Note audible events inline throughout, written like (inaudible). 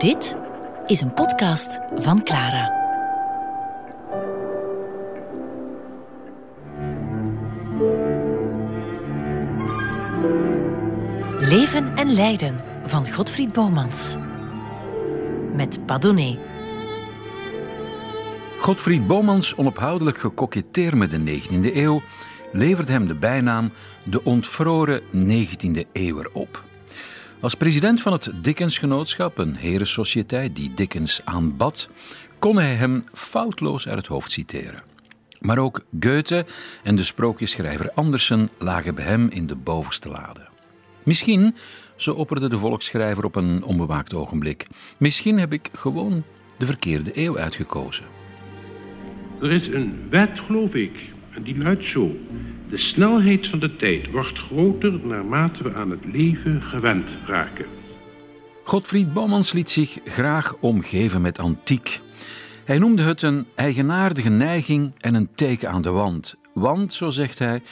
Dit is een podcast van Clara. Leven en lijden van Godfried Bomans. Met Padone. Godfried Bomans onophoudelijk gekoketteerd met de 19e eeuw levert hem de bijnaam de ontvroren 19e eeuwer op. Als president van het Dickens-genootschap, een herensociëteit die Dickens aanbad, kon hij hem foutloos uit het hoofd citeren. Maar ook Goethe en de sprookjesschrijver Andersen lagen bij hem in de bovenste lade. Misschien, zo opperde de volksschrijver op een onbewaakt ogenblik, misschien heb ik gewoon de verkeerde eeuw uitgekozen. Er is een wet, geloof ik, en die luidt zo. De snelheid van de tijd wordt groter naarmate we aan het leven gewend raken. Godfried Bomans liet zich graag omgeven met antiek. Hij noemde het een eigenaardige neiging en een teken aan de wand. Want, zo zegt hij,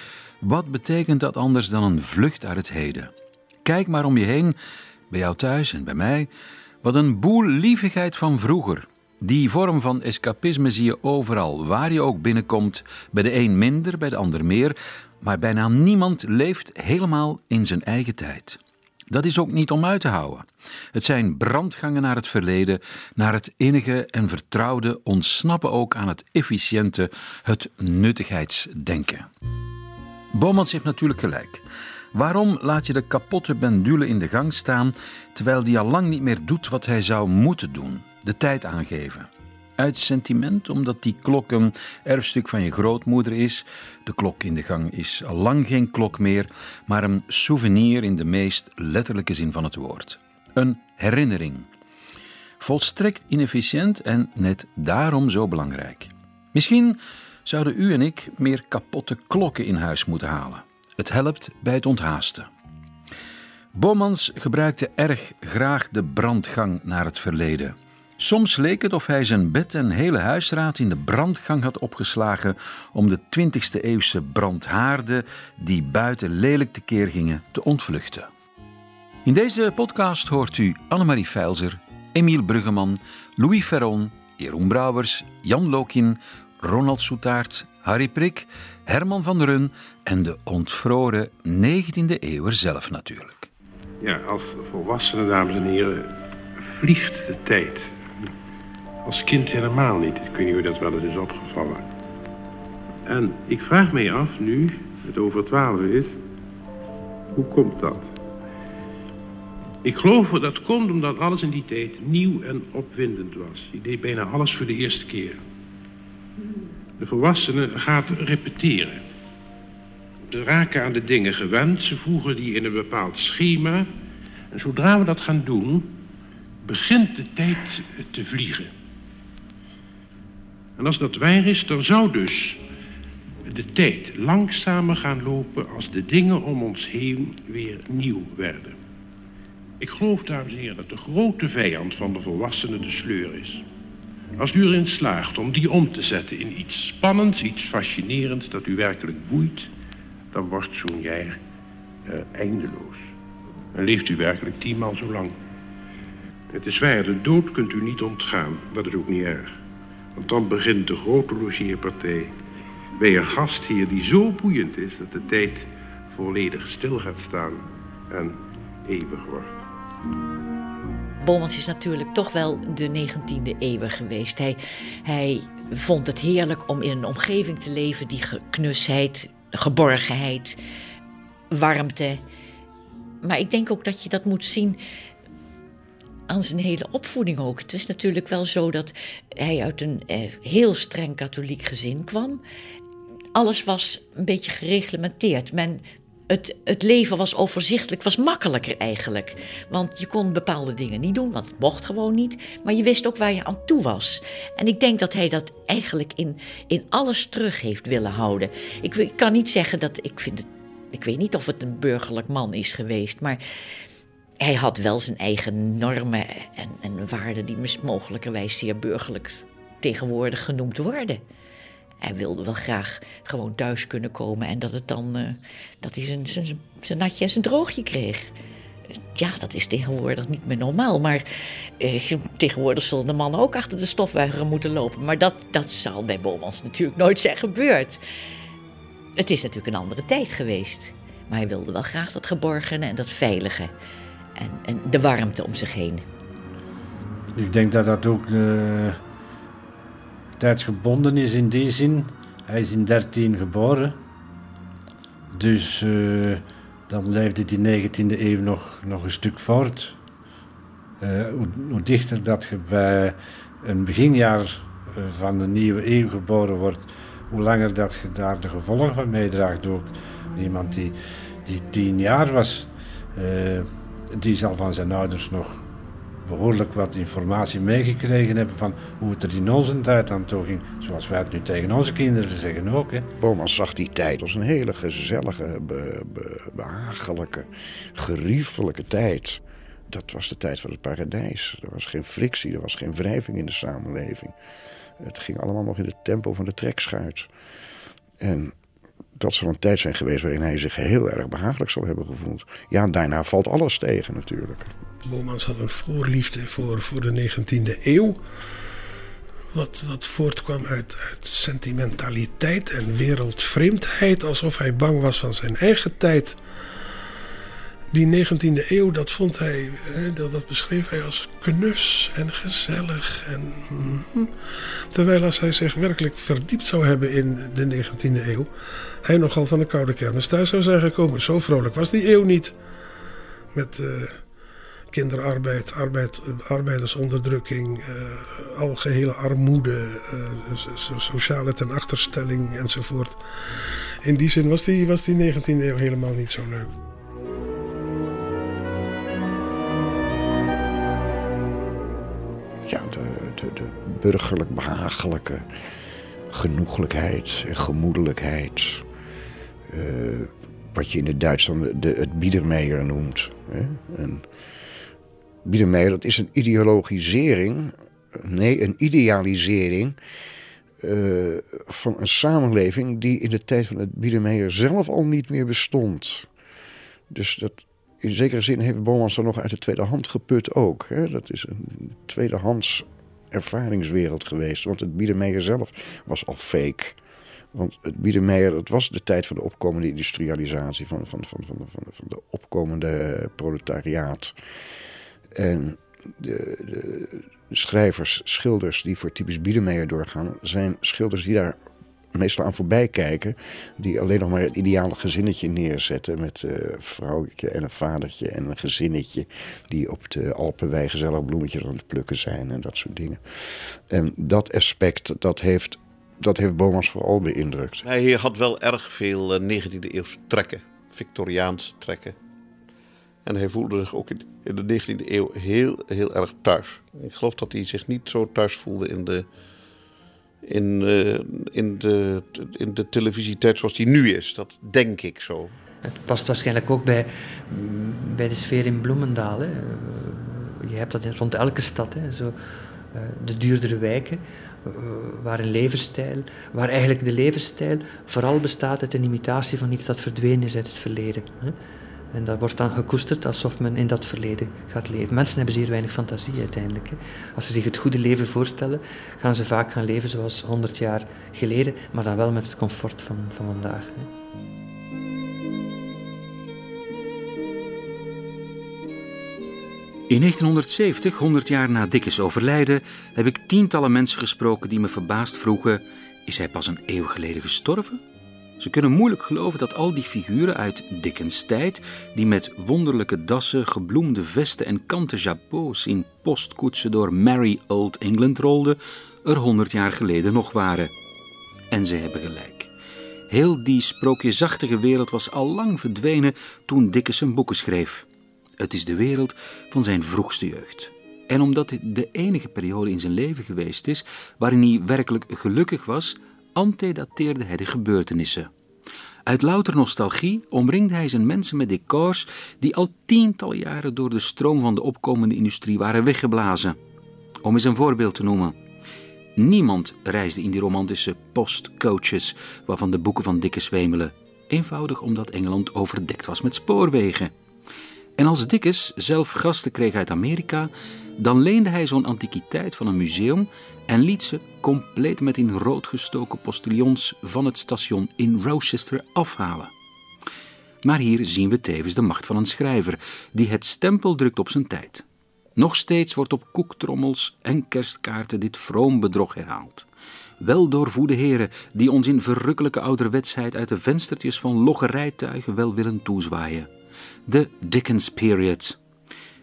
wat betekent dat anders dan een vlucht uit het heden? Kijk maar om je heen, bij jou thuis en bij mij. Wat een boel lievigheid van vroeger. Die vorm van escapisme zie je overal, waar je ook binnenkomt. Bij de een minder, bij de ander meer. Maar bijna niemand leeft helemaal in zijn eigen tijd. Dat is ook niet om uit te houden. Het zijn brandgangen naar het verleden, naar het innige en vertrouwde, ontsnappen ook aan het efficiënte, het nuttigheidsdenken. Bomans heeft natuurlijk gelijk. Waarom laat je de kapotte pendule in de gang staan terwijl die al lang niet meer doet wat hij zou moeten doen? De tijd aangeven. Uit sentiment, omdat die klok een erfstuk van je grootmoeder is. De klok in de gang is al lang geen klok meer, maar een souvenir in de meest letterlijke zin van het woord. Een herinnering. Volstrekt inefficiënt en net daarom zo belangrijk. Misschien zouden u en ik meer kapotte klokken in huis moeten halen. Het helpt bij het onthaasten. Bomans gebruikte erg graag de brandgang naar het verleden. Soms leek het of hij zijn bed en hele huisraad in de brandgang had opgeslagen om de 20e eeuwse brandhaarden die buiten lelijk tekeer gingen te ontvluchten. In deze podcast hoort u Annemarie Feilzer, Emiel Bruggeman, Louis Ferron, Jeroen Brouwers, Jan Lokin, Ronald Soetaert, Harry Prik, Herman van Run en de ontvroren 19e eeuwer zelf natuurlijk. Ja, als volwassenen, dames en heren, vliegt de tijd. Als kind helemaal niet. Ik weet niet hoe dat wel eens is opgevallen. En ik vraag mij af nu, het over twaalf is, hoe komt dat? Ik geloof dat dat komt omdat alles in die tijd nieuw en opwindend was. Je deed bijna alles voor de eerste keer. De volwassene gaat repeteren. Ze raken aan de dingen gewend, ze voegen die in een bepaald schema. En zodra we dat gaan doen, begint de tijd te vliegen. En als dat waar is, dan zou dus de tijd langzamer gaan lopen als de dingen om ons heen weer nieuw werden. Ik geloof, dames en heren, dat de grote vijand van de volwassenen de sleur is. Als u erin slaagt om die om te zetten in iets spannends, iets fascinerends dat u werkelijk boeit, dan wordt zo'n jaar uh, eindeloos. En leeft u werkelijk tienmaal zo lang. Het is waar, de dood kunt u niet ontgaan, dat is ook niet erg. Want dan begint de grote logeerpartij bij een gastheer die zo boeiend is dat de tijd volledig stil gaat staan en eeuwig wordt. Bomans is natuurlijk toch wel de 19e eeuw geweest. Hij, hij vond het heerlijk om in een omgeving te leven die knusheid, geborgenheid, warmte. Maar ik denk ook dat je dat moet zien aan zijn hele opvoeding ook. Het is natuurlijk wel zo dat hij uit een eh, heel streng katholiek gezin kwam. Alles was een beetje gereglementeerd. Men, het, het leven was overzichtelijk, was makkelijker eigenlijk. Want je kon bepaalde dingen niet doen, want het mocht gewoon niet. Maar je wist ook waar je aan toe was. En ik denk dat hij dat eigenlijk in, in alles terug heeft willen houden. Ik, ik kan niet zeggen dat ik vind het. Ik weet niet of het een burgerlijk man is geweest, maar hij had wel zijn eigen normen en, en waarden die mogelijkerwijs zeer burgerlijk tegenwoordig genoemd worden. Hij wilde wel graag gewoon thuis kunnen komen en dat het dan uh, dat hij zijn, zijn, natje en zijn droogje kreeg. ja, dat is tegenwoordig niet meer normaal. Maar eh, tegenwoordig zullen de mannen ook achter de stofzuiger moeten lopen. Maar dat, dat zal bij Bomans natuurlijk nooit zijn gebeurd. Het is natuurlijk een andere tijd geweest. Maar hij wilde wel graag dat geborgene en dat veilige. En, en de warmte om zich heen. Ik denk dat dat ook uh, tijdsgebonden is in die zin. Hij is in 13 geboren. Dus uh, dan leefde die 19e eeuw nog, nog een stuk voort. Uh, hoe, hoe, dichter dat je bij een beginjaar van de nieuwe eeuw geboren wordt, hoe langer dat je daar de gevolgen van meedraagt ook. Iemand die, die tien jaar was, die zal van zijn ouders nog behoorlijk wat informatie meegekregen hebben van hoe het er in onze tijd aan toe ging. Zoals wij het nu tegen onze kinderen zeggen ook. Hè. Zag die tijd als een hele gezellige, be, behagelijke, geriefelijke tijd. Dat was de tijd van het paradijs. Er was geen frictie, er was geen wrijving in de samenleving. Het ging allemaal nog in het tempo van de trekschuit. En dat zal een tijd zijn geweest waarin hij zich heel erg behagelijk zal hebben gevoeld. Ja, daarna valt alles tegen natuurlijk. Bomans had een voorliefde voor, voor de 19e eeuw. Wat, wat voortkwam uit, uit sentimentaliteit en wereldvreemdheid. Alsof hij bang was van zijn eigen tijd. Die 19e eeuw, dat vond hij, dat, dat beschreef hij als knus en gezellig. En, mm, terwijl als hij zich werkelijk verdiept zou hebben in de 19e eeuw, hij nogal van de koude kermis thuis zou zijn gekomen. Zo vrolijk was die eeuw niet. Met... Uh, kinderarbeid, arbeid, arbeidersonderdrukking, uh, algehele armoede, uh, sociale tenachterstelling enzovoort. In die zin was die, was die 19e eeuw helemaal niet zo leuk. Ja, de, de, burgerlijk behagelijke genoeglijkheid en gemoedelijkheid. Uh, wat je in het Duitsland de, het Biedermeier noemt. Hè? En Biedermeier, dat is een ideologisering, nee, een idealisering uh, van een samenleving die in de tijd van het Biedermeier zelf al niet meer bestond. Dus dat, in zekere zin heeft Bomans er nog uit de tweede hand geput ook. Hè? Dat is een tweedehands ervaringswereld geweest. Want het Biedermeier zelf was al fake. Want het Biedermeier, het was de tijd van de opkomende industrialisatie, van, van, van, van, van, van de opkomende proletariaat. En de, de, schrijvers, schilders die voor typisch Biedermeier doorgaan, zijn schilders die daar meestal aan voorbij kijken. Die alleen nog maar het ideale gezinnetje neerzetten. Met een vrouwtje en een vadertje en een gezinnetje. Die op de Alpenwei gezellig bloemetjes aan het plukken zijn en dat soort dingen. En dat aspect, dat heeft, dat heeft Bomans vooral beïndrukt. Hij had wel erg veel 19e eeuwse trekken. Victoriaans trekken. En hij voelde zich ook in de 19e eeuw heel, heel erg thuis. Ik geloof dat hij zich niet zo thuis voelde in de, in, uh, in de, in de televisietijd zoals die nu is. Dat denk ik zo. Het past waarschijnlijk ook bij, bij de sfeer in Bloemendaal. Hè. Je hebt dat rond elke stad. Hè. Zo, uh, de duurdere wijken, waar een levensstijl, waar eigenlijk de levensstijl vooral bestaat uit een imitatie van iets dat verdwenen is uit het verleden. Hè. En dat wordt dan gekoesterd alsof men in dat verleden gaat leven. Mensen hebben zeer weinig fantasie uiteindelijk. Als ze zich het goede leven voorstellen, gaan ze vaak gaan leven zoals 100 jaar geleden, maar dan wel met het comfort van, van vandaag. Hè. In 1970, 100 jaar na Dickens overlijden, heb ik tientallen mensen gesproken die me verbaasd vroegen: is hij pas een eeuw geleden gestorven? Ze kunnen moeilijk geloven dat al die figuren uit Dickens tijd, die met wonderlijke dassen, gebloemde vesten en kanten japots in postkoetsen door Merry Old England rolden, er honderd jaar geleden nog waren. En ze hebben gelijk. Heel die sprookjesachtige wereld was al lang verdwenen toen Dickens zijn boeken schreef. Het is de wereld van zijn vroegste jeugd. En omdat dit de enige periode in zijn leven geweest is waarin hij werkelijk gelukkig was, antedateerde hij de gebeurtenissen. Uit louter nostalgie omringde hij zijn mensen met decors die al tientallen jaren door de stroom van de opkomende industrie waren weggeblazen. Om eens een voorbeeld te noemen. Niemand reisde in die romantische postcoaches waarvan de boeken van Dickens wemelen. Eenvoudig omdat Engeland overdekt was met spoorwegen. En als Dickens zelf gasten kreeg uit Amerika, dan leende hij zo'n antiquiteit van een museum en liet ze compleet met in rood gestoken van het station in Rochester afhalen. Maar hier zien we tevens de macht van een schrijver die het stempel drukt op zijn tijd. Nog steeds wordt op koektrommels en kerstkaarten dit vroom bedrog herhaald. Wel doorvoede heren die ons in verrukkelijke ouderwetsheid uit de venstertjes van logge rijtuigen wel willen toezwaaien. De Dickens Period.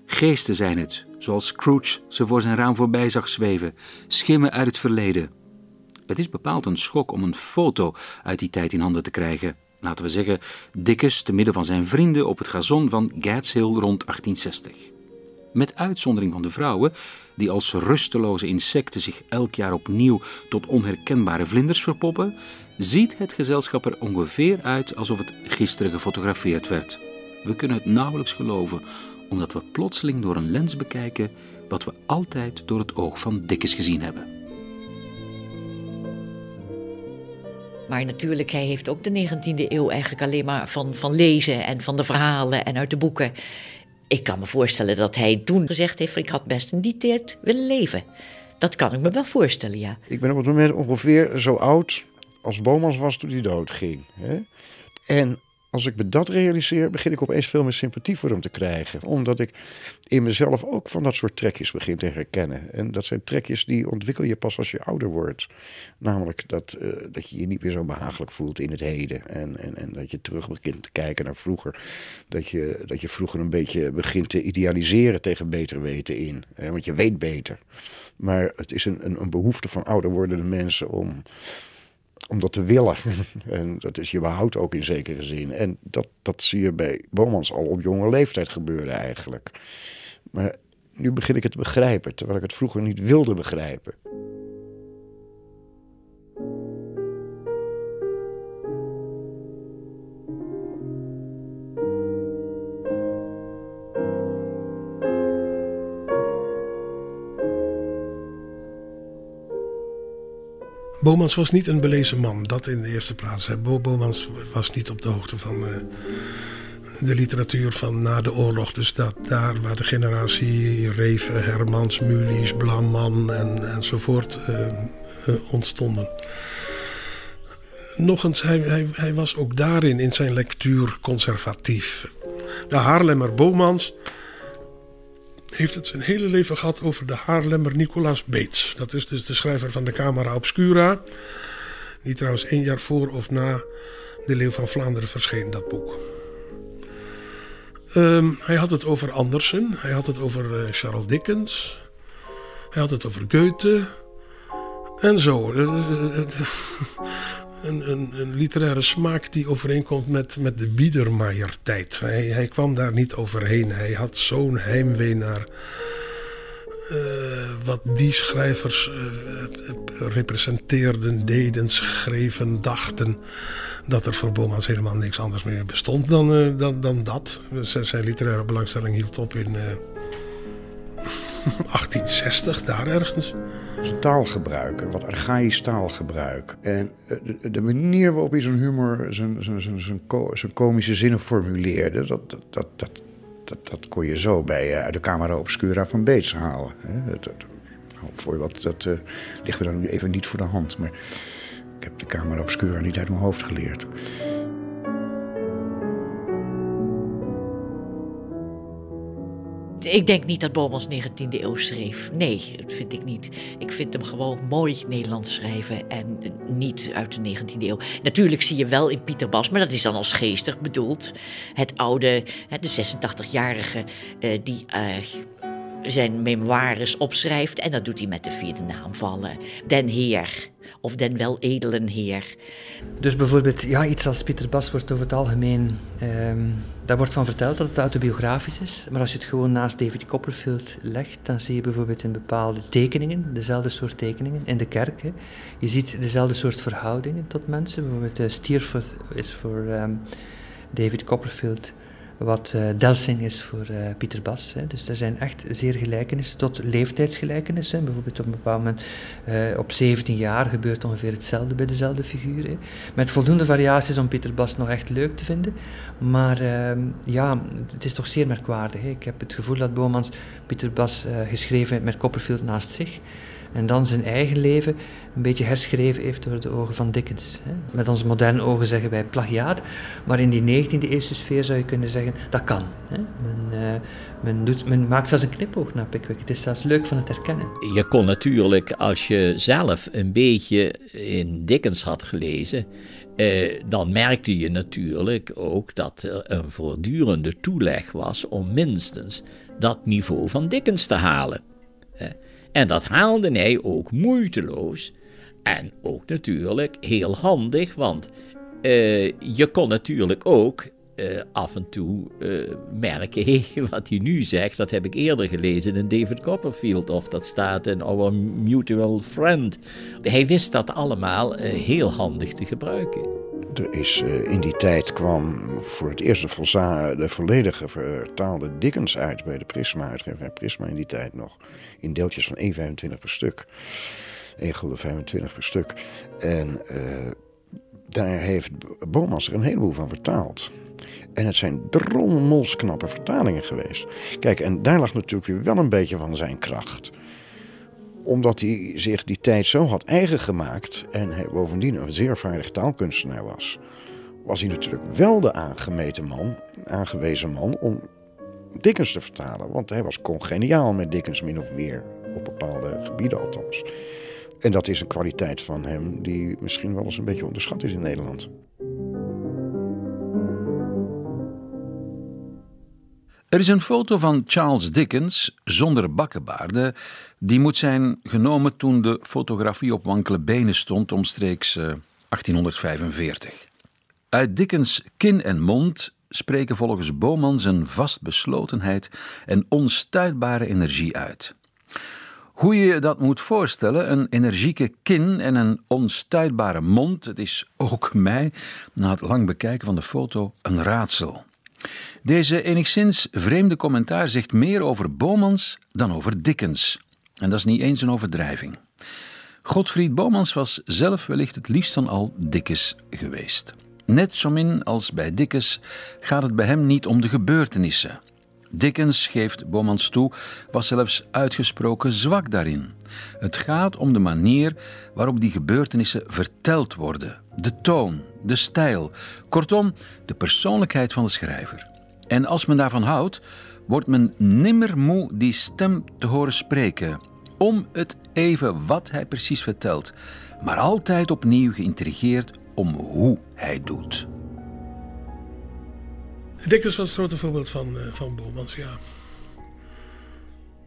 Geesten zijn het, zoals Scrooge ze voor zijn raam voorbij zag zweven, schimmen uit het verleden. Het is bepaald een schok om een foto uit die tijd in handen te krijgen. Laten we zeggen, Dickens te midden van zijn vrienden op het gazon van Gads Hill rond 1860 met uitzondering van de vrouwen, die als rusteloze insecten zich elk jaar opnieuw tot onherkenbare vlinders verpoppen, ziet het gezelschap er ongeveer uit alsof het gisteren gefotografeerd werd. We kunnen het nauwelijks geloven, omdat we plotseling door een lens bekijken wat we altijd door het oog van Dickens gezien hebben. Maar natuurlijk, hij heeft ook de 19e eeuw eigenlijk alleen maar van, van lezen en van de verhalen en uit de boeken. Ik kan me voorstellen dat hij toen gezegd heeft: ik had best in die tijd willen leven. Dat kan ik me wel voorstellen, ja. Ik ben op het moment ongeveer zo oud als Bomans was toen hij doodging. Hè? En als ik me dat realiseer, begin ik opeens veel meer sympathie voor hem te krijgen. Omdat ik in mezelf ook van dat soort trekjes begin te herkennen. En dat zijn trekjes die ontwikkel je pas als je ouder wordt. Namelijk dat, eh, dat je je niet meer zo behagelijk voelt in het heden. En, en, en dat je terug begint te kijken naar vroeger. Dat je, dat je vroeger een beetje begint te idealiseren tegen beter weten in. Hè? Want je weet beter. Maar het is een, een, een behoefte van ouder wordende mensen om om dat te willen. (laughs) en dat is je behoud ook in zekere zin. En dat, dat zie je bij Bomans al op jonge leeftijd gebeuren eigenlijk. Maar nu begin ik het te begrijpen, terwijl ik het vroeger niet wilde begrijpen. Bomans was niet een belezen man, dat in de eerste plaats. Bo Bomans was niet op de hoogte van uh, de literatuur van na de oorlog. Dus dat, daar waar de generatie Reven, Hermans, Mulies, Blamman en, enzovoort uh, uh, ontstonden. Nog eens, hij, hij, hij was ook daarin in zijn lectuur conservatief. De Haarlemmer Bomans heeft het zijn hele leven gehad over de Haarlemmer Nicolaas Beets. Dat is dus de schrijver van de Camera Obscura. Die trouwens één jaar voor of na De Leeuw van Vlaanderen verscheen, dat boek. Um, hij had het over Andersen, hij had het over uh, Charles Dickens, hij had het over Goethe en zo. Een, een, een, literaire smaak die overeenkomt met, met de Biedermeier-tijd. Hij, hij, kwam daar niet overheen. Hij had zo'n heimwee naar uh, wat die schrijvers uh, representeerden, deden, schreven, dachten. Dat er voor Bomans helemaal niks anders meer bestond dan, uh, dan, dan dat. Zijn literaire belangstelling hield op in (laughs) 1860, daar ergens zijn taalgebruik, wat archaïsch taalgebruik. En eh, de, manier waarop hij zijn humor, zijn, zijn, zijn, zijn, komische zinnen formuleerde, dat, dat, dat, dat, kon je zo bij uh, de Camera Obscura van Beets halen. Nou, voor wat, dat uh, ligt me dan even niet voor de hand, maar ik heb de Camera Obscura niet uit mijn hoofd geleerd. Ik denk niet dat Bomans 19e eeuw schreef. Nee, dat vind ik niet. Ik vind hem gewoon mooi Nederlands schrijven en niet uit de 19e eeuw. Natuurlijk zie je wel in Pieter Bas, maar dat is dan als geestig bedoeld. Het oude, de 86-jarige uh, die uh, zijn memoires opschrijft. En dat doet hij met de vierde naam vallen. Den Heer of den wel edelen heer. Dus bijvoorbeeld, ja, iets als Pieter Bas wordt over het algemeen, um, daar wordt van verteld dat het autobiografisch is. Maar als je het gewoon naast David Copperfield legt, dan zie je bijvoorbeeld in bepaalde tekeningen, dezelfde soort tekeningen, in de kerk. Hè. Je ziet dezelfde soort verhoudingen tot mensen. Bijvoorbeeld uh, Steerforth is voor um, David Copperfield wat uh, Delsing is voor uh, Pieter Bas. Hè. Dus er zijn echt zeer gelijkenissen tot leeftijdsgelijkenissen. Bijvoorbeeld op een bepaald moment, uh, op 17 jaar gebeurt ongeveer hetzelfde bij dezelfde figuur. Met voldoende variaties om Pieter Bas nog echt leuk te vinden. Maar ehm, ja, het is toch zeer merkwaardig. Hè. Ik heb het gevoel dat Bomans Pieter Bas geschreven heeft met Copperfield naast zich. En dan zijn eigen leven een beetje herschreven heeft door de ogen van Dickens. Met onze moderne ogen zeggen wij plagiaat, maar in die 19e eeuwse sfeer zou je kunnen zeggen dat kan. Men, uh, men, doet, men maakt zelfs een knipoog naar Pickwick. Het is zelfs leuk van het herkennen. Je kon natuurlijk, als je zelf een beetje in Dickens had gelezen, eh, dan merkte je natuurlijk ook dat er een voortdurende toeleg was om minstens dat niveau van Dickens te halen. En dat haalde hij ook moeiteloos. En ook natuurlijk heel handig, want uh, je kon natuurlijk ook uh, af en toe uh, merken, (laughs) hey, wat hij nu zegt, dat heb ik eerder gelezen in David Copperfield, of dat staat in Our Mutual Friend. Hij wist dat allemaal heel handig te gebruiken. Er is, in die tijd kwam voor het eerst de volledige vertaalde Dickens uit bij de Prisma, uitgeverij Prisma in die tijd nog, in deeltjes van 1,25 per stuk. 1 gulden 25 per stuk. En uh, daar heeft Bomans er een heleboel van vertaald. En het zijn drommelsknappe vertalingen geweest. Kijk, en daar lag natuurlijk weer wel een beetje van zijn kracht omdat hij zich die tijd zo had eigen gemaakt en hij bovendien een zeer vaardig taalkunstenaar was, was hij natuurlijk wel de aangemeten man, aangewezen man om Dickens te vertalen. Want hij was congeniaal met Dickens min of meer, op bepaalde gebieden althans. En dat is een kwaliteit van hem die misschien wel eens een beetje onderschat is in Nederland. Er is een foto van Charles Dickens zonder bakkenbaarden. Die moet zijn genomen toen de fotografie op wankele benen stond, omstreeks 1845. Eh, Uit Dickens' kin en mond spreken volgens Boman zijn vastbeslotenheid en onstuitbare energie uit. Hoe je dat moet voorstellen, een energieke kin en een onstuitbare mond, het is ook mij, na het lang bekijken van de foto, een raadsel. Deze enigszins vreemde commentaar zegt meer over Bomans dan over Dickens. En dat is niet eens een overdrijving. Godfried Bomans was zelf wellicht het liefst van al Dickens geweest. Net zo min als bij Dickens gaat het bij hem niet om de gebeurtenissen. Dickens, geeft Bomans toe, was zelfs uitgesproken zwak daarin. Het gaat om de manier waarop die gebeurtenissen verteld worden, de toon, de stijl, kortom, de persoonlijkheid van de schrijver. En als men daarvan houdt, wordt men nimmer moe die stem te horen spreken, om het even wat hij precies vertelt, maar altijd opnieuw geïntrigeerd om hoe hij doet. Dickens was het grote voorbeeld van, uh, van Bomans, ja.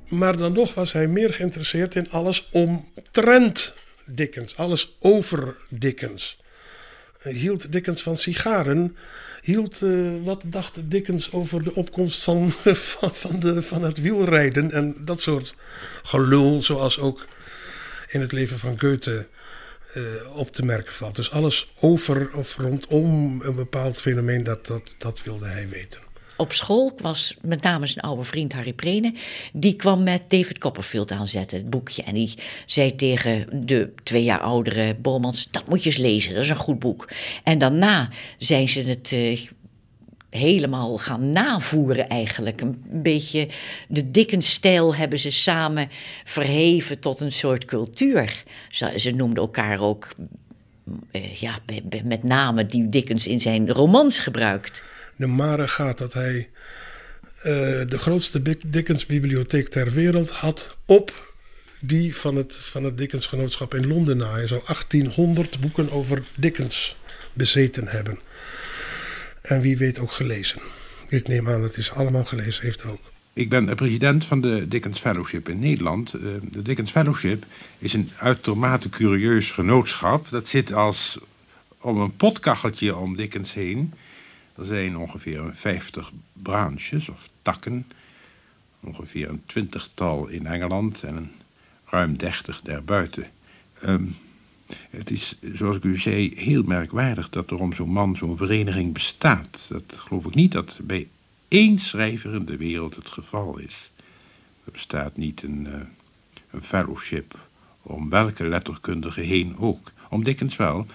Maar dan nog was hij meer geïnteresseerd in alles omtrent Dickens, alles over Dickens. Hield Dickens van sigaren? Hield, uh, wat dacht Dickens over de opkomst van, (laughs) van, van, de, van het wielrijden en dat soort gelul, zoals ook in het leven van Goethe uh, op te merken valt. Dus alles over of rondom een bepaald fenomeen, dat, dat wilde hij weten. Op school was met name zijn oude vriend Harry Prene. Die kwam met David Copperfield aanzetten, het boekje. En die zei tegen de twee jaar oudere Bomans: Dat moet je eens lezen, dat is een goed boek. En daarna zijn ze het uh, helemaal gaan navoeren eigenlijk. Een beetje de Dickens-stijl hebben ze samen verheven tot een soort cultuur. Ze, ze noemden elkaar ook, eh, ja, met name die Dickens in zijn romans gebruikt. De mare gaat dat hij uh, de grootste Dickens-bibliotheek ter wereld had op die van het, van het Dickens-genootschap in Londen na. Hij zou 1800 boeken over Dickens bezeten hebben. En wie weet ook gelezen. Ik neem aan dat hij ze allemaal gelezen heeft ook. Ik ben president van de Dickens Fellowship in Nederland. Eh, de Dickens Fellowship is een uitermate curieus genootschap. Dat zit als om een potkacheltje om Dickens heen. Er zijn ongeveer 50 branches of takken. Ongeveer een twintigtal in Engeland en een ruim dertig daarbuiten. Um, het is, zoals ik u zei, heel merkwaardig dat er om zo'n man zo'n vereniging bestaat. Dat geloof ik niet dat bij één schrijver in de wereld het geval is. Er bestaat niet een, uh, een fellowship om welke letterkundige heen ook. Om Dickens wel.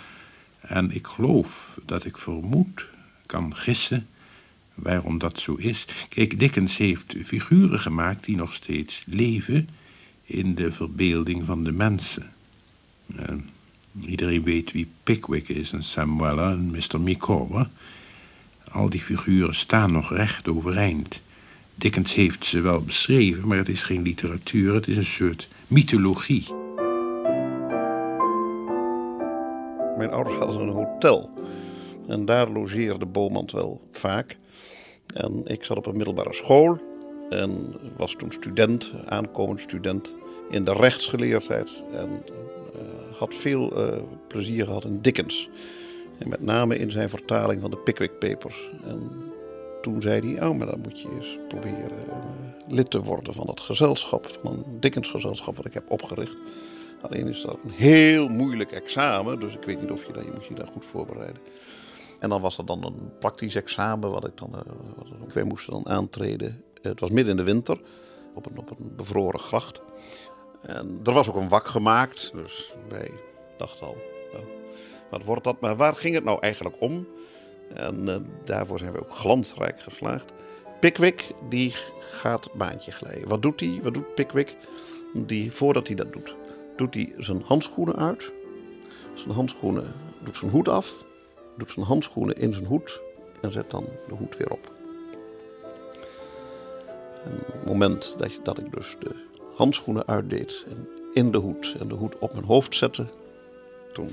En ik geloof dat ik vermoed, kan gissen, waarom dat zo is. Kijk, Dickens heeft figuren gemaakt die nog steeds leven in de verbeelding van de mensen. Uh, iedereen weet wie Pickwick is en Sam Weller en Mr. Micawber. Al die figuren staan nog recht overeind. Dickens heeft ze wel beschreven, maar het is geen literatuur, het is een soort mythologie. Mijn ouders hadden een hotel. En daar logeerde Bomand wel vaak. En ik zat op een middelbare school. En was toen student, aankomend student in de rechtsgeleerdheid. En uh, had veel uh, plezier gehad in Dickens. En met name in zijn vertaling van de Pickwick Papers. En toen zei hij, oh, maar dan moet je eens proberen uh, lid te worden van dat gezelschap, van een Dickens gezelschap wat ik heb opgericht. Alleen is dat een heel moeilijk examen, dus ik weet niet of je, dat, je moet je daar goed voorbereiden. En dan was er dan een praktisch examen wat ik dan, uh, wat moesten dan aantreden. Het was midden in de winter, op een, op een bevroren gracht. En er was ook een wak gemaakt, dus wij dachten al, wat wordt dat? Maar waar ging het nou eigenlijk om? En uh, daarvoor zijn we ook glansrijk geslaagd. Pickwick, die gaat baantje glijden. Wat doet hij? Wat doet Pickwick? Die, voordat hij dat doet, doet hij zijn handschoenen uit. Zijn handschoenen, doet zijn hoed af. Doet zijn handschoenen in zijn hoed. En zet dan de hoed weer op. Op het moment dat, dat ik dus de handschoenen uitdeed en in de hoed en de hoed op mijn hoofd zette, toen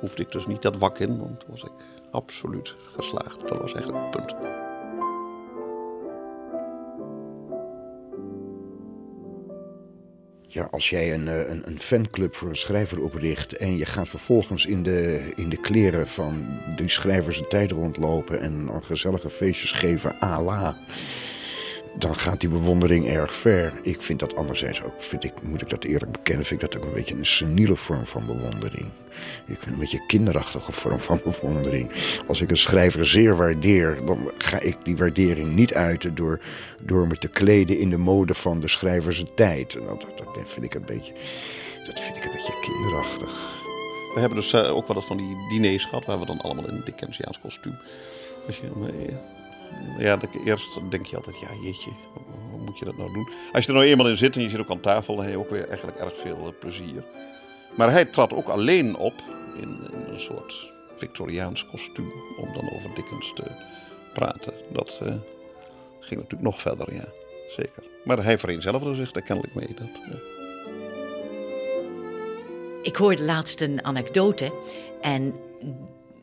hoefde ik dus niet dat wak in, want toen was ik absoluut geslaagd. Dat was eigenlijk het punt. Ja, als jij een, een, een, fanclub voor een schrijver opricht en je gaat vervolgens in de, in de kleren van die schrijvers een tijd rondlopen en gezellige feestjes geven, à la dan gaat die bewondering erg ver. Ik vind dat anderzijds ook, vind ik, moet ik dat eerlijk bekennen, vind ik dat ook een beetje een seniele vorm van bewondering. Ik vind een beetje een kinderachtige vorm van (laughs) bewondering. Als ik een schrijver zeer waardeer, dan ga ik die waardering niet uiten door, door me te kleden in de mode van de schrijvers tijd. En dat, dat vind ik een beetje, dat vind ik een beetje kinderachtig. We hebben dus uh, ook wel eens van die diners gehad, waar we dan allemaal in een Dickensiaans kostuum. Als je, ja, eerst denk je altijd, ja jeetje, hoe moet je dat nou doen? Als je er nou eenmaal in zit en je zit ook aan tafel, dan heb je ook weer eigenlijk erg veel eh, plezier. Maar hij trad ook alleen op in, een soort Victoriaans kostuum om dan over Dickens te praten. Dat uh, ging natuurlijk nog verder, ja, zeker. Maar hij vereenzelvigde zich daar kennelijk mee. Dat. Ik hoorde laatst een anekdote en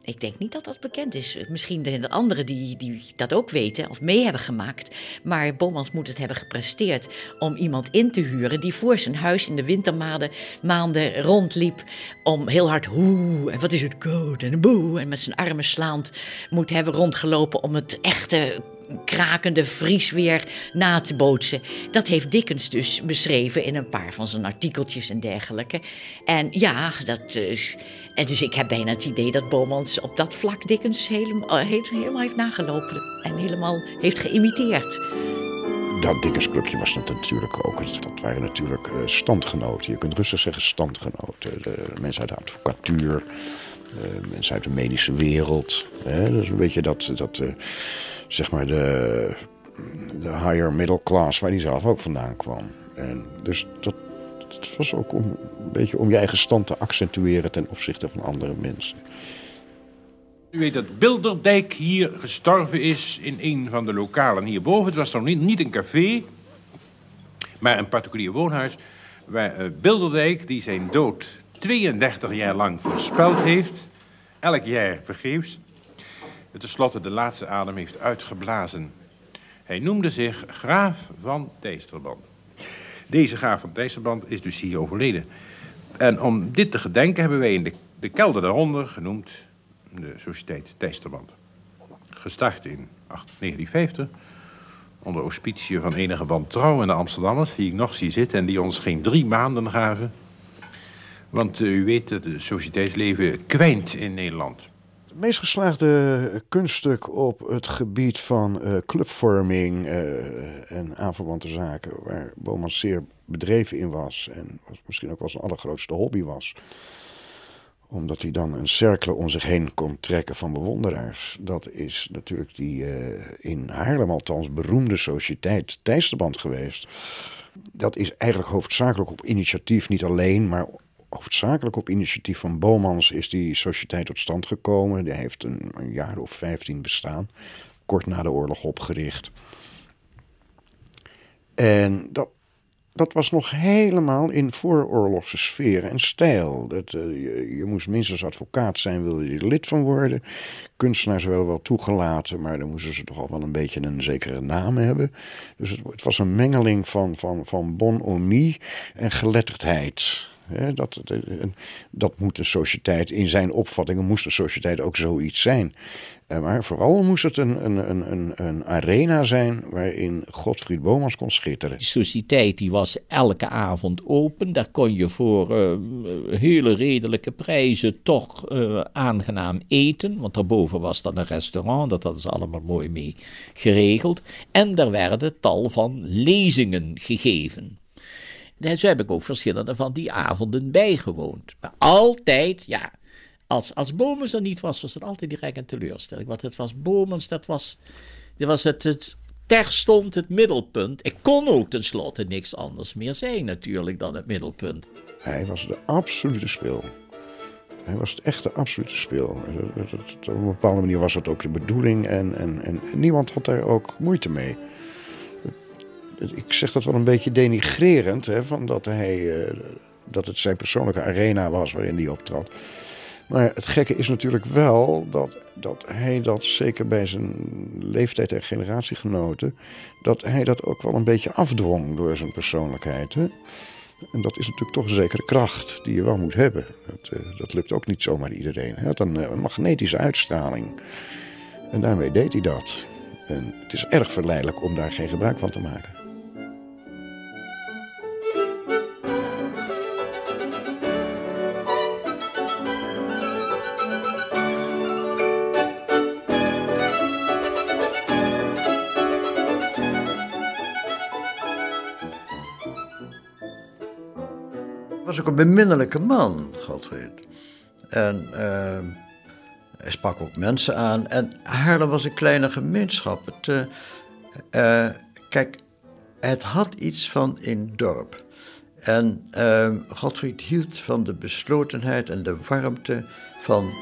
ik denk niet dat dat bekend is. Misschien de anderen die, die dat ook weten of mee hebben gemaakt. Maar Bomans moet het hebben gepresteerd om iemand in te huren die voor zijn huis in de wintermaanden maanden rondliep. Om heel hard hoe en wat is het koud en boe en met zijn armen slaand moet hebben rondgelopen om het echte krakende vriesweer na te bootsen. Dat heeft Dickens dus beschreven in een paar van zijn artikeltjes en dergelijke. En ja, dat. Uh, en dus ik heb bijna het idee dat Bomans op dat vlak Dickens helemaal, helemaal heeft nagelopen en helemaal heeft geïmiteerd. Dat Dickens clubje was dat natuurlijk ook. Dat waren natuurlijk uh, standgenoten. Je kunt rustig zeggen standgenoten. De mensen uit de advocatuur, uh, mensen uit de medische wereld. Hè? Dat is een beetje dat, dat uh, zeg maar de, de higher middle class waar hij zelf ook vandaan kwam. En dus dat, het was ook om, een beetje om je eigen stand te accentueren ten opzichte van andere mensen. U weet dat Bilderdijk hier gestorven is in een van de lokalen hierboven. Het was nog niet, een café, maar een particulier woonhuis. Waar uh, Bilderdijk, die zijn dood 32 jaar lang voorspeld heeft, elk jaar vergeefs, ten slotte de laatste adem heeft uitgeblazen. Hij noemde zich Graaf van Dijsterband. Deze graaf van Dijsselband is dus hier overleden. En om dit te gedenken hebben wij in de, de kelder daaronder genoemd de Sociëteit Dijsterband. Gestart in 1950 onder auspicie van enige wantrouwende Amsterdammers... die ik nog zie zitten en die ons geen drie maanden gaven. Want uh, u weet dat het sociëteitsleven kwijnt in Nederland. meest geslaagde kunststuk op het gebied van uh, clubvorming uh, en aanverwante zaken, waar Bomans zeer bedreven in was en misschien ook wel zijn allergrootste hobby was omdat hij dan een cirkel om zich heen kon trekken van bewonderaars. Dat is natuurlijk die uh, in Haarlem althans beroemde sociëteit Thijsterband geweest. Dat is eigenlijk hoofdzakelijk op initiatief, niet alleen, maar hoofdzakelijk op initiatief van Bomans is die sociëteit tot stand gekomen. Die heeft een jaar of vijftien bestaan, kort na de oorlog opgericht. En dat dat was nog helemaal in vooroorlogse sfeer en stijl. Dat, je, je, moest minstens advocaat zijn, wilde je er lid van worden. Kunstenaars werden wel toegelaten, maar dan moesten ze toch al wel een beetje een zekere naam hebben. Dus het, het was een mengeling van, van, van bonhomie en geletterdheid dat, dat moet de sociëteit, in zijn opvattingen moest de sociëteit ook zoiets zijn. Eh, maar vooral moest het een, een, een, een arena zijn waarin Godfried Bomans kon schitteren. De sociëteit die was elke avond open. Daar kon je voor uh, hele redelijke prijzen toch uh, aangenaam eten. Want daarboven was dan een restaurant, dat hadden ze allemaal mooi mee geregeld. En er werden tal van lezingen gegeven. Zo heb ik ook verschillende van die avonden bijgewoond. Maar altijd, ja, als, als Bomens er niet was, was het altijd direct een teleurstelling. Want het was Bomens, dat was, dat was het, het terstond het middelpunt. Ik kon ook tenslotte niks anders meer zijn natuurlijk dan het middelpunt. Hij was de absolute speel. Hij was het echte absolute speel. Op een bepaalde manier was dat ook de bedoeling en, en, en niemand had daar ook moeite mee ik zeg dat wel een beetje denigrerend, hè, van dat, hij, uh, dat het zijn persoonlijke arena was waarin hij optrad. Maar het gekke is natuurlijk wel dat, dat hij dat, zeker bij zijn leeftijd en generatiegenoten, dat hij dat ook wel een beetje afdwong door zijn persoonlijkheid. Hè? En dat is natuurlijk toch een zekere kracht die je wel moet hebben. Dat, uh, dat lukt ook niet zomaar iedereen. Hij had een, een magnetische uitstraling. En daarmee deed hij dat. En het is erg verleidelijk om daar geen gebruik van te maken. Was ook een beminnelijke man, Godfried. En uh, hij sprak ook mensen aan. En Haarlem was een kleine gemeenschap. Het, uh, kijk, het had iets van een dorp. En uh, Godfried hield van de beslotenheid en de warmte van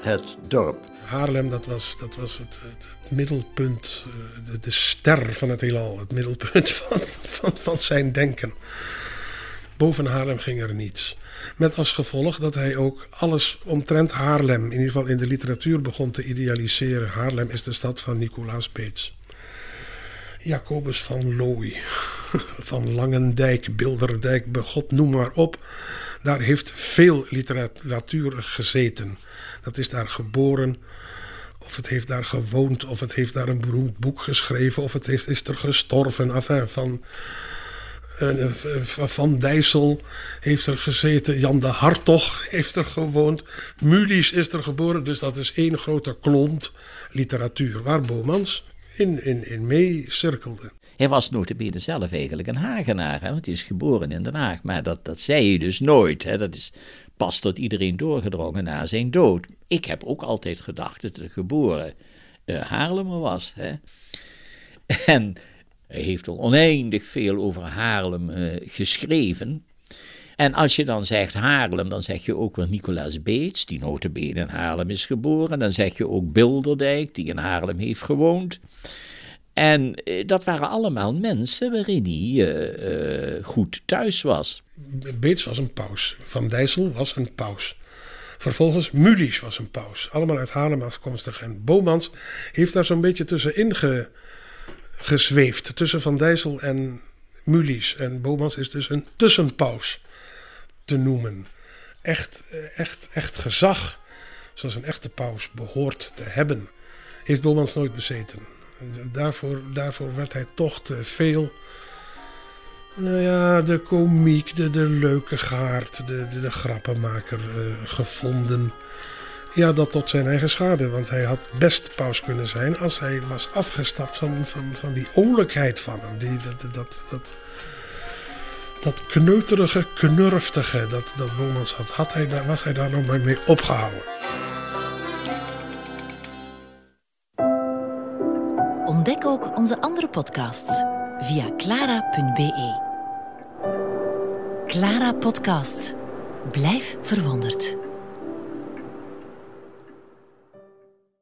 het dorp. Haarlem, dat was, dat was het, het, middelpunt, de, de, ster van het heelal. Het middelpunt (laughs) van, van, van zijn denken. Boven Haarlem ging er niets. Met als gevolg dat hij ook alles omtrent Haarlem, in ieder geval in de literatuur, begon te idealiseren. Haarlem is de stad van Nicolaas Beets. Jacobus van Looy, (laughs) van Langendijk, Bilderdijk, God noem maar op. Daar heeft veel literatuur gezeten. Dat is daar geboren, of het heeft daar gewoond, of het heeft daar een beroemd boek geschreven, of het is, is er gestorven. Enfin, van eh, eh, van Dijssel heeft er gezeten. Jan de Hartog heeft er gewoond. Mulies is er geboren. Dus dat is één grote klont literatuur. Waar Bomans in, in, in mee cirkelde. Hij was notabene zelf eigenlijk een Hagenaar. Hè? Want hij is geboren in Den Haag. Maar dat, dat zei hij dus nooit. Hè? Dat is pas tot iedereen doorgedrongen na zijn dood. Ik heb ook altijd gedacht dat hij geboren uh, Haarlemmer was. Hè? En hij heeft al oneindig veel over Haarlem uh, geschreven. En als je dan zegt Haarlem, dan zeg je ook weer Nicolaas Beets, die notabene in Haarlem is geboren. Dan zeg je ook Bilderdijk, die in Haarlem heeft gewoond. En uh, dat waren allemaal mensen waarin hij uh, goed thuis was. Beets was een paus. Van Dijssel was een paus. Vervolgens Mulies was een paus. Allemaal uit Haarlem afkomstig. En Bomans heeft daar zo'n beetje tussenin ge gezweefd tussen Van Dijssel en Mulies. En Bomans is dus een tussenpaus te noemen. Echt, eh, echt, echt gezag, zoals een echte paus behoort te hebben, heeft Bomans nooit bezeten. Daarvoor, daarvoor werd hij toch te veel. Nou ja, de komiek, de, de leuke gaard, de, de, grappenmaker uh, gevonden Ja, dat tot zijn eigen schade. Want hij had best paus kunnen zijn als hij was afgestapt van, van, van die olijkheid van hem. Die, dat, dat, dat, dat kneuterige, knurftige dat, dat Bomans had, had hij, daar- was hij daar nog maar mee opgehouden. Ontdek ook onze andere podcasts via clara.be. Clara Podcast. Blijf verwonderd.